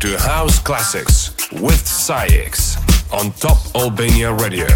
To House Classics with SAIX on Top Albania Radio.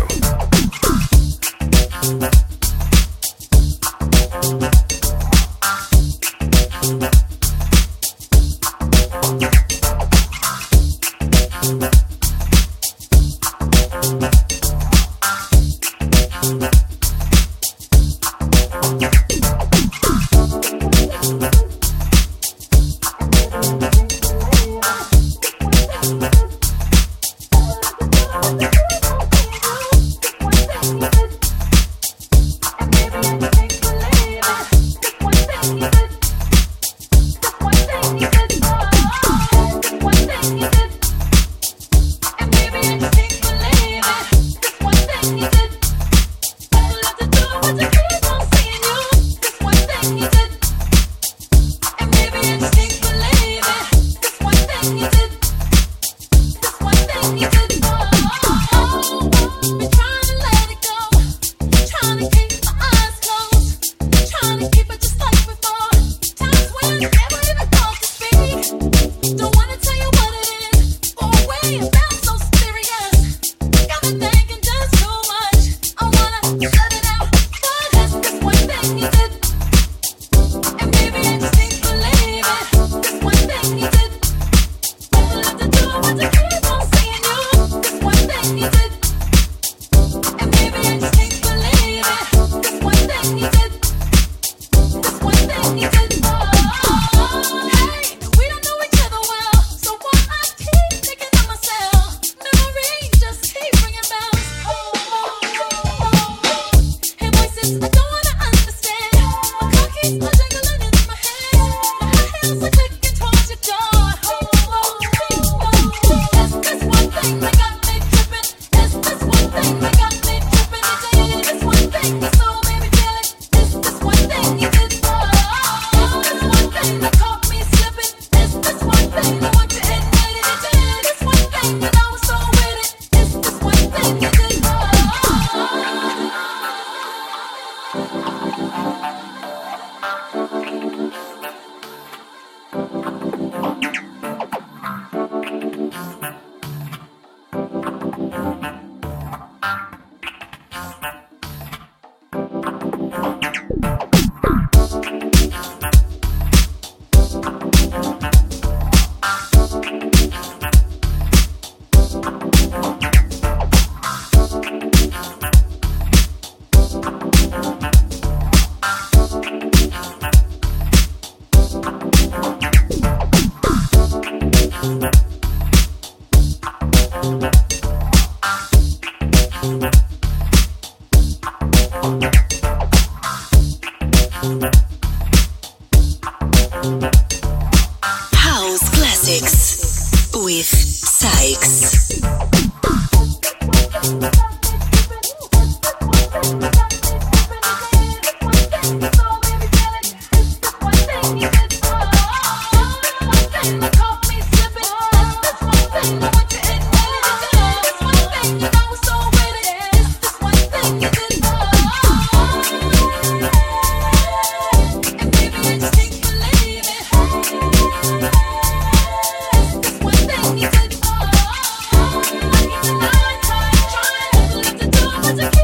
Trying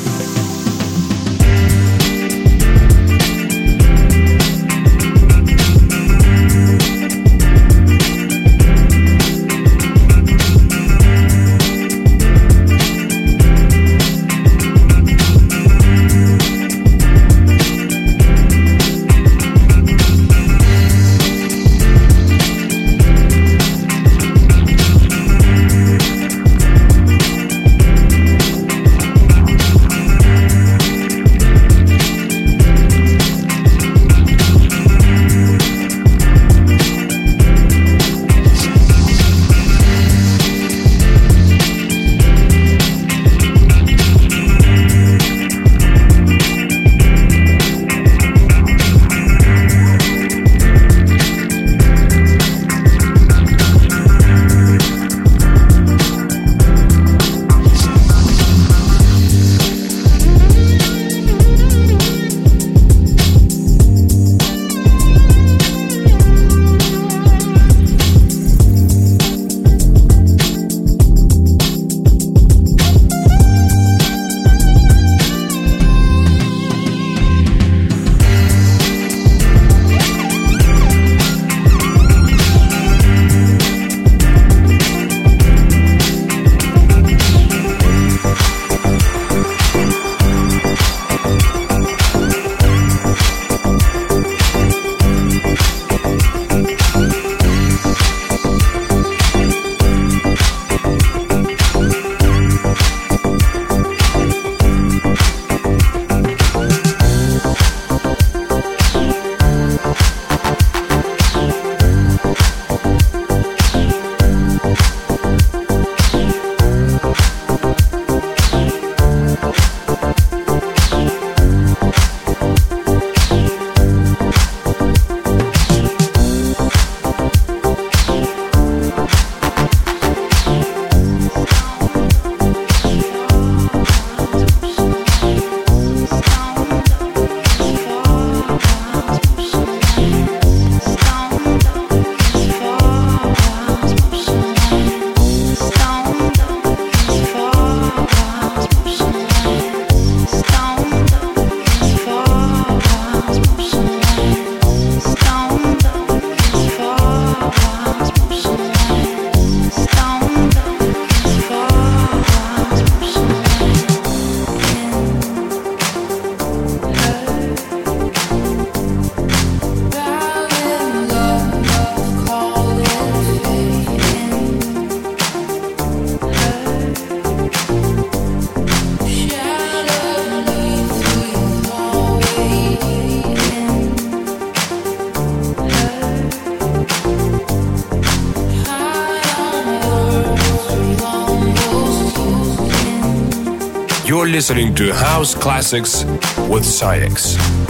Listening to House Classics with SAIX.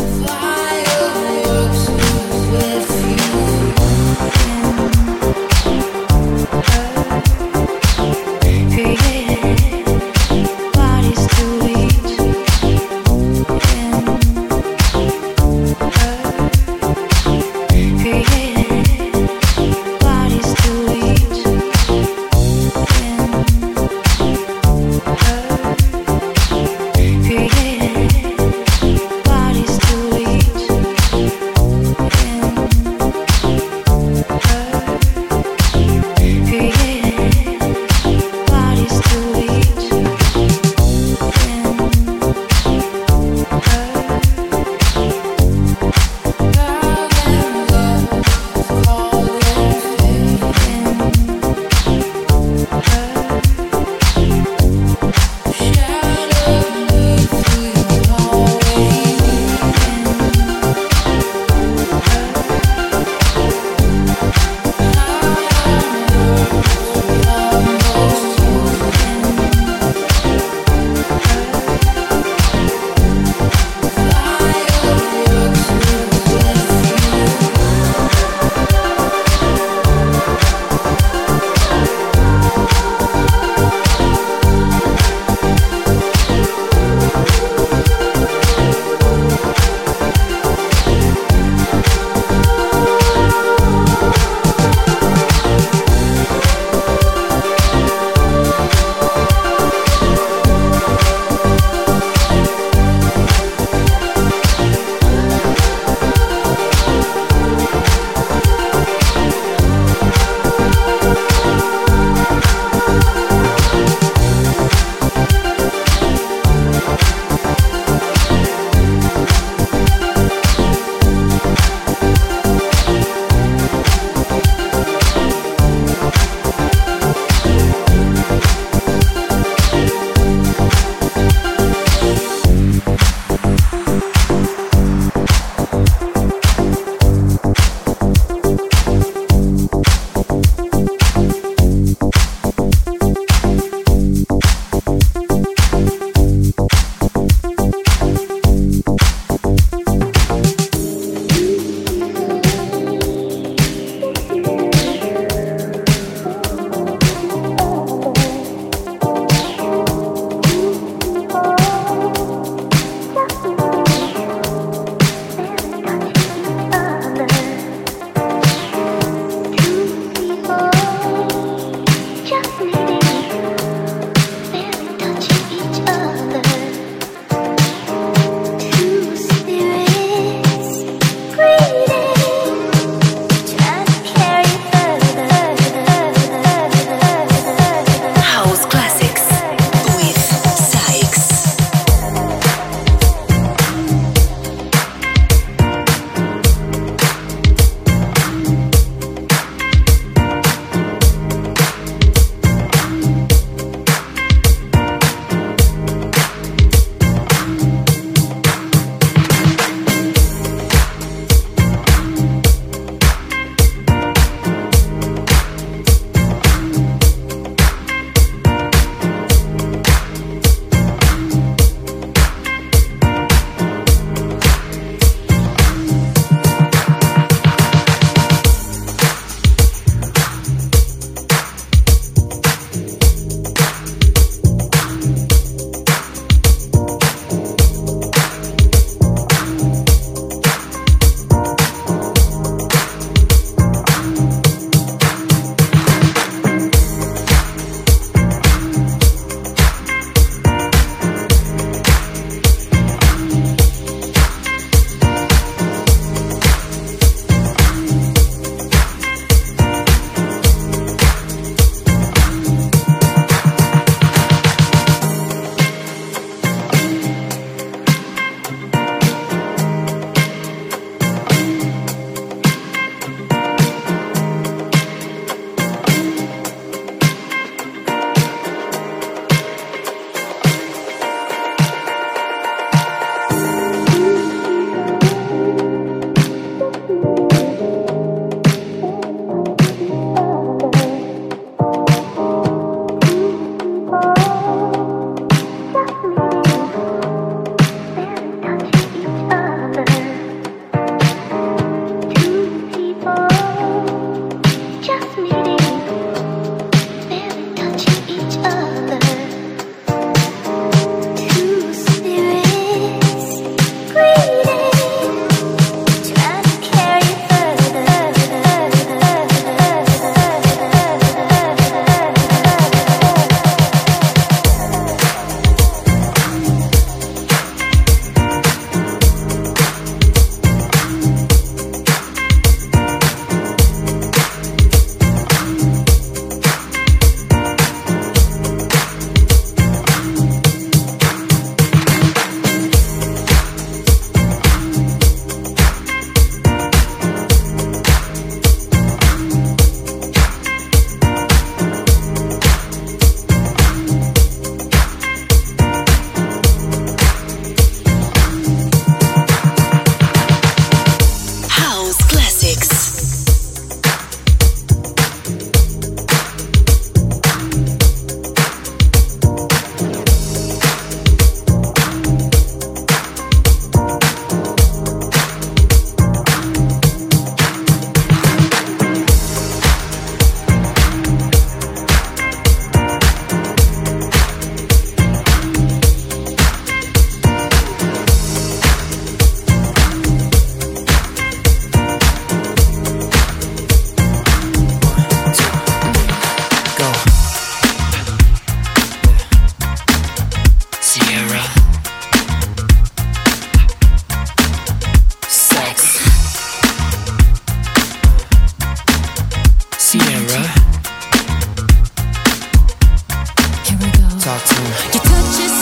You touch it.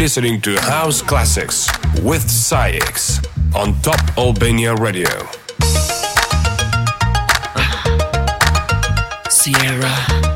Listening to House Classics with SAIX on Top Albania Radio. Sierra.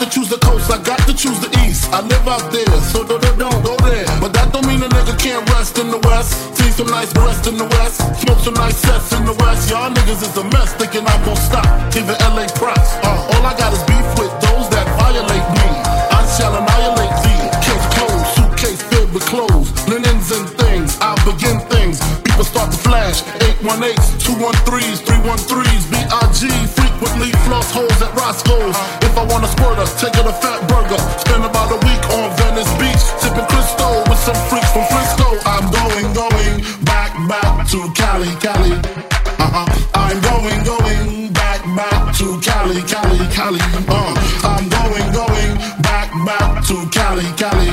to choose the coast, I got to choose the east. I live out there, so don't, don't, don't go there. But that don't mean a nigga can't rest in the west. See some nice breasts in the west, smoke some nice sets in the west. Y'all niggas is a mess, thinking I'm gon' stop. Even LA props, uh, all I got is beef with. 818s, 213s, 313s, BIG. Frequently floss holes at Roscoe's. If I wanna squirt her, take her to Fat Burger. Spend about a week on Venice Beach, sipping Cristal with some freaks from Frisco. I'm going, going back, back to Cali, Cali. Uh-huh. I'm going, going back, back to Cali, Cali, Cali. Uh, I'm going, going back, back to Cali, Cali.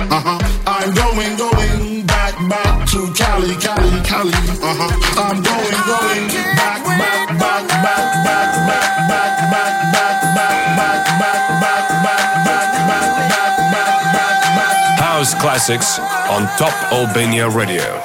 Uh-huh. I'm going, going Cali, Cali, Cali. Uh-huh. I'm going, going back, back, back, back, back, back. House Classics on Top Albania Radio.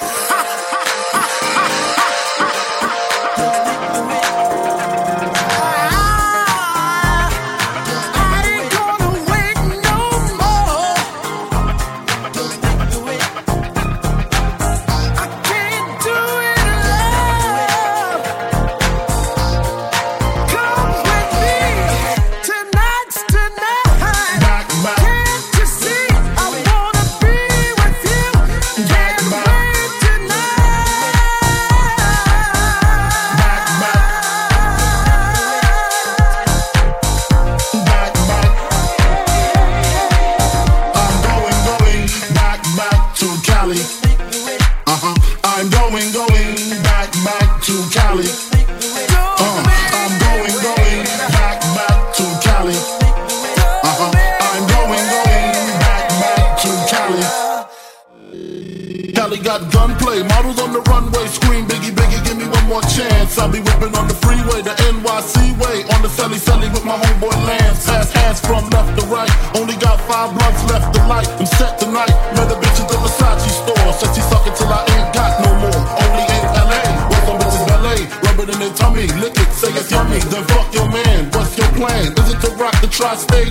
stay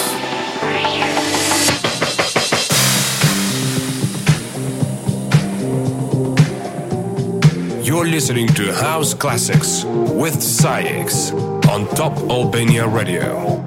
You're listening to House Classics with SAIX on Top Albania Radio.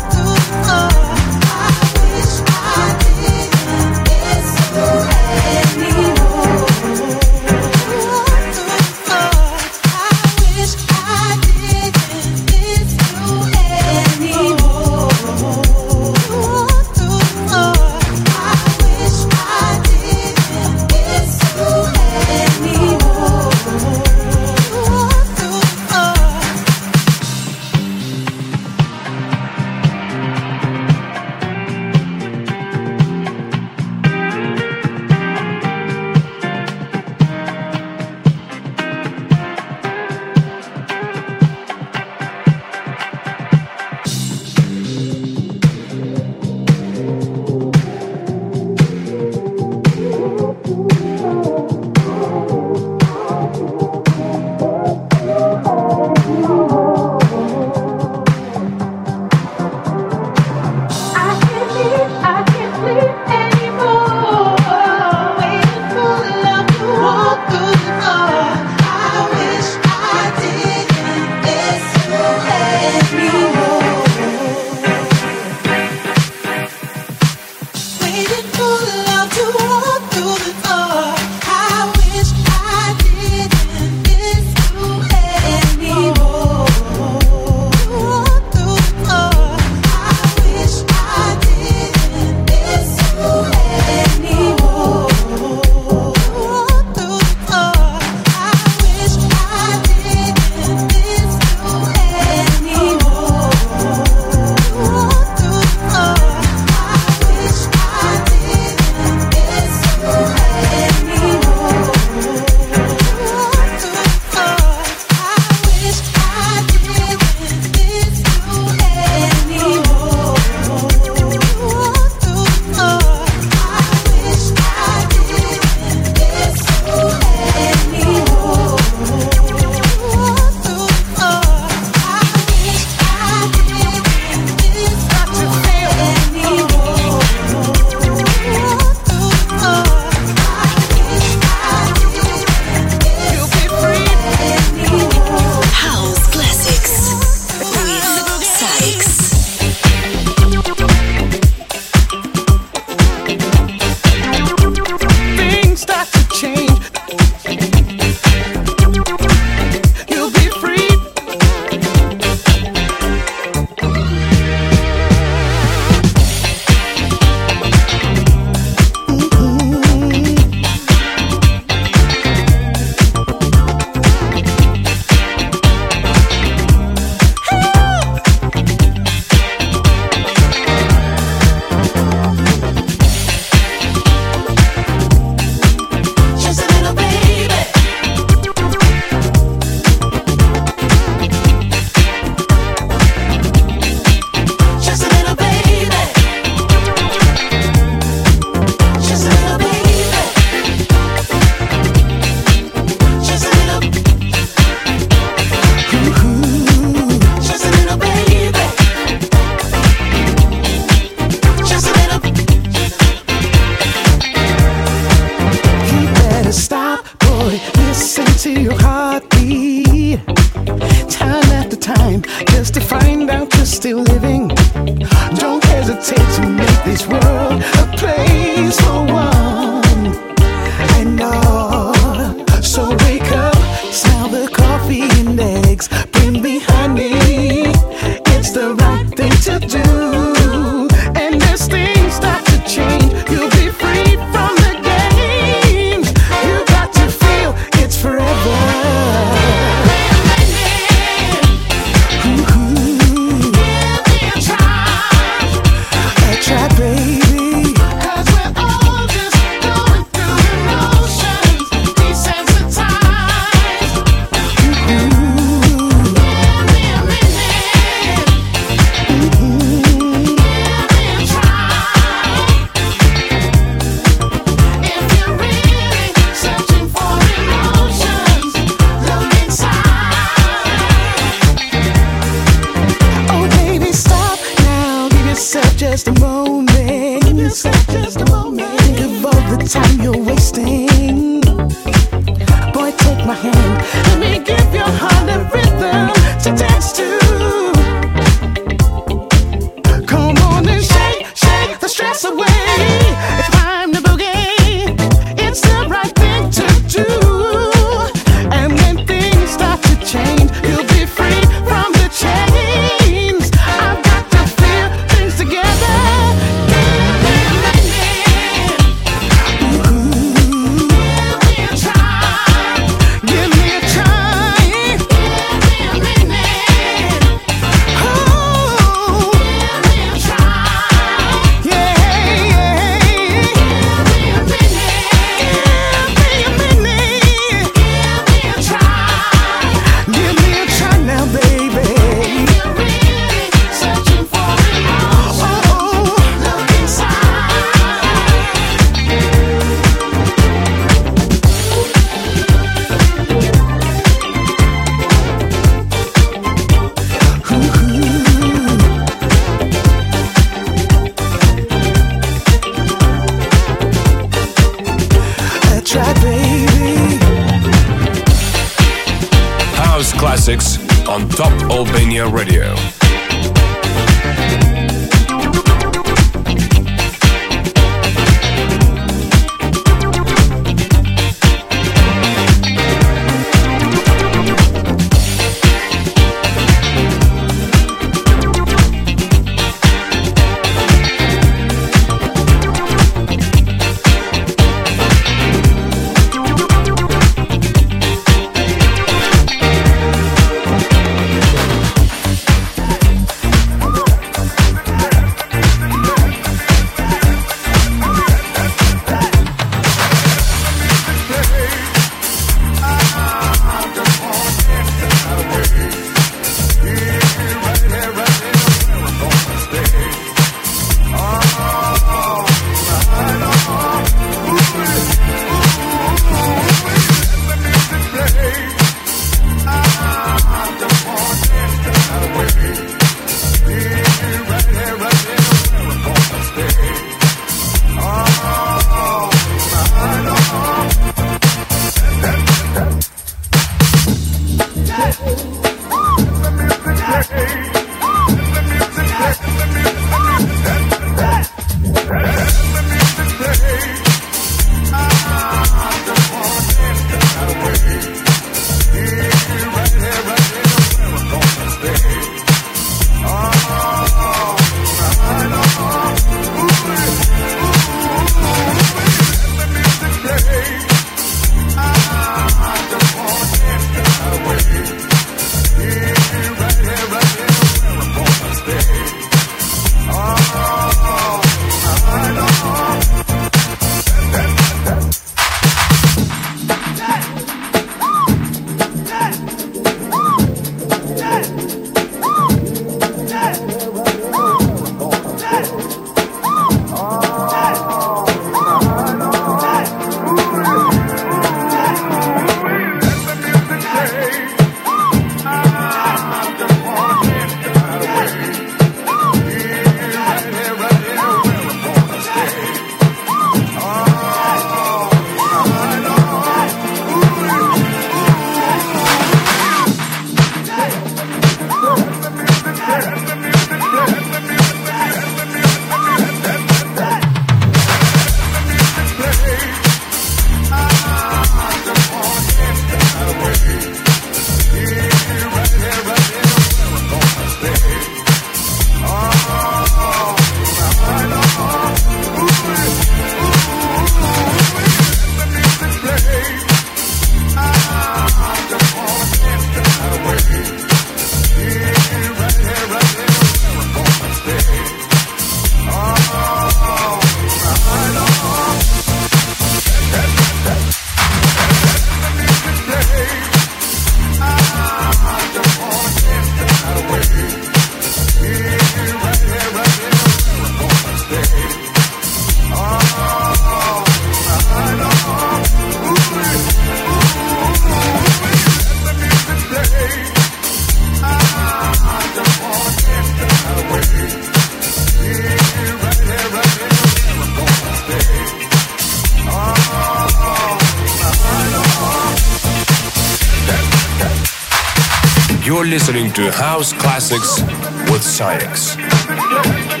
To House Classics with SAIX.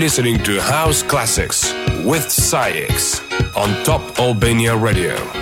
Listening to House Classics with SAIX on Top Albania Radio.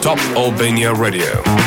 Top Albania Radio.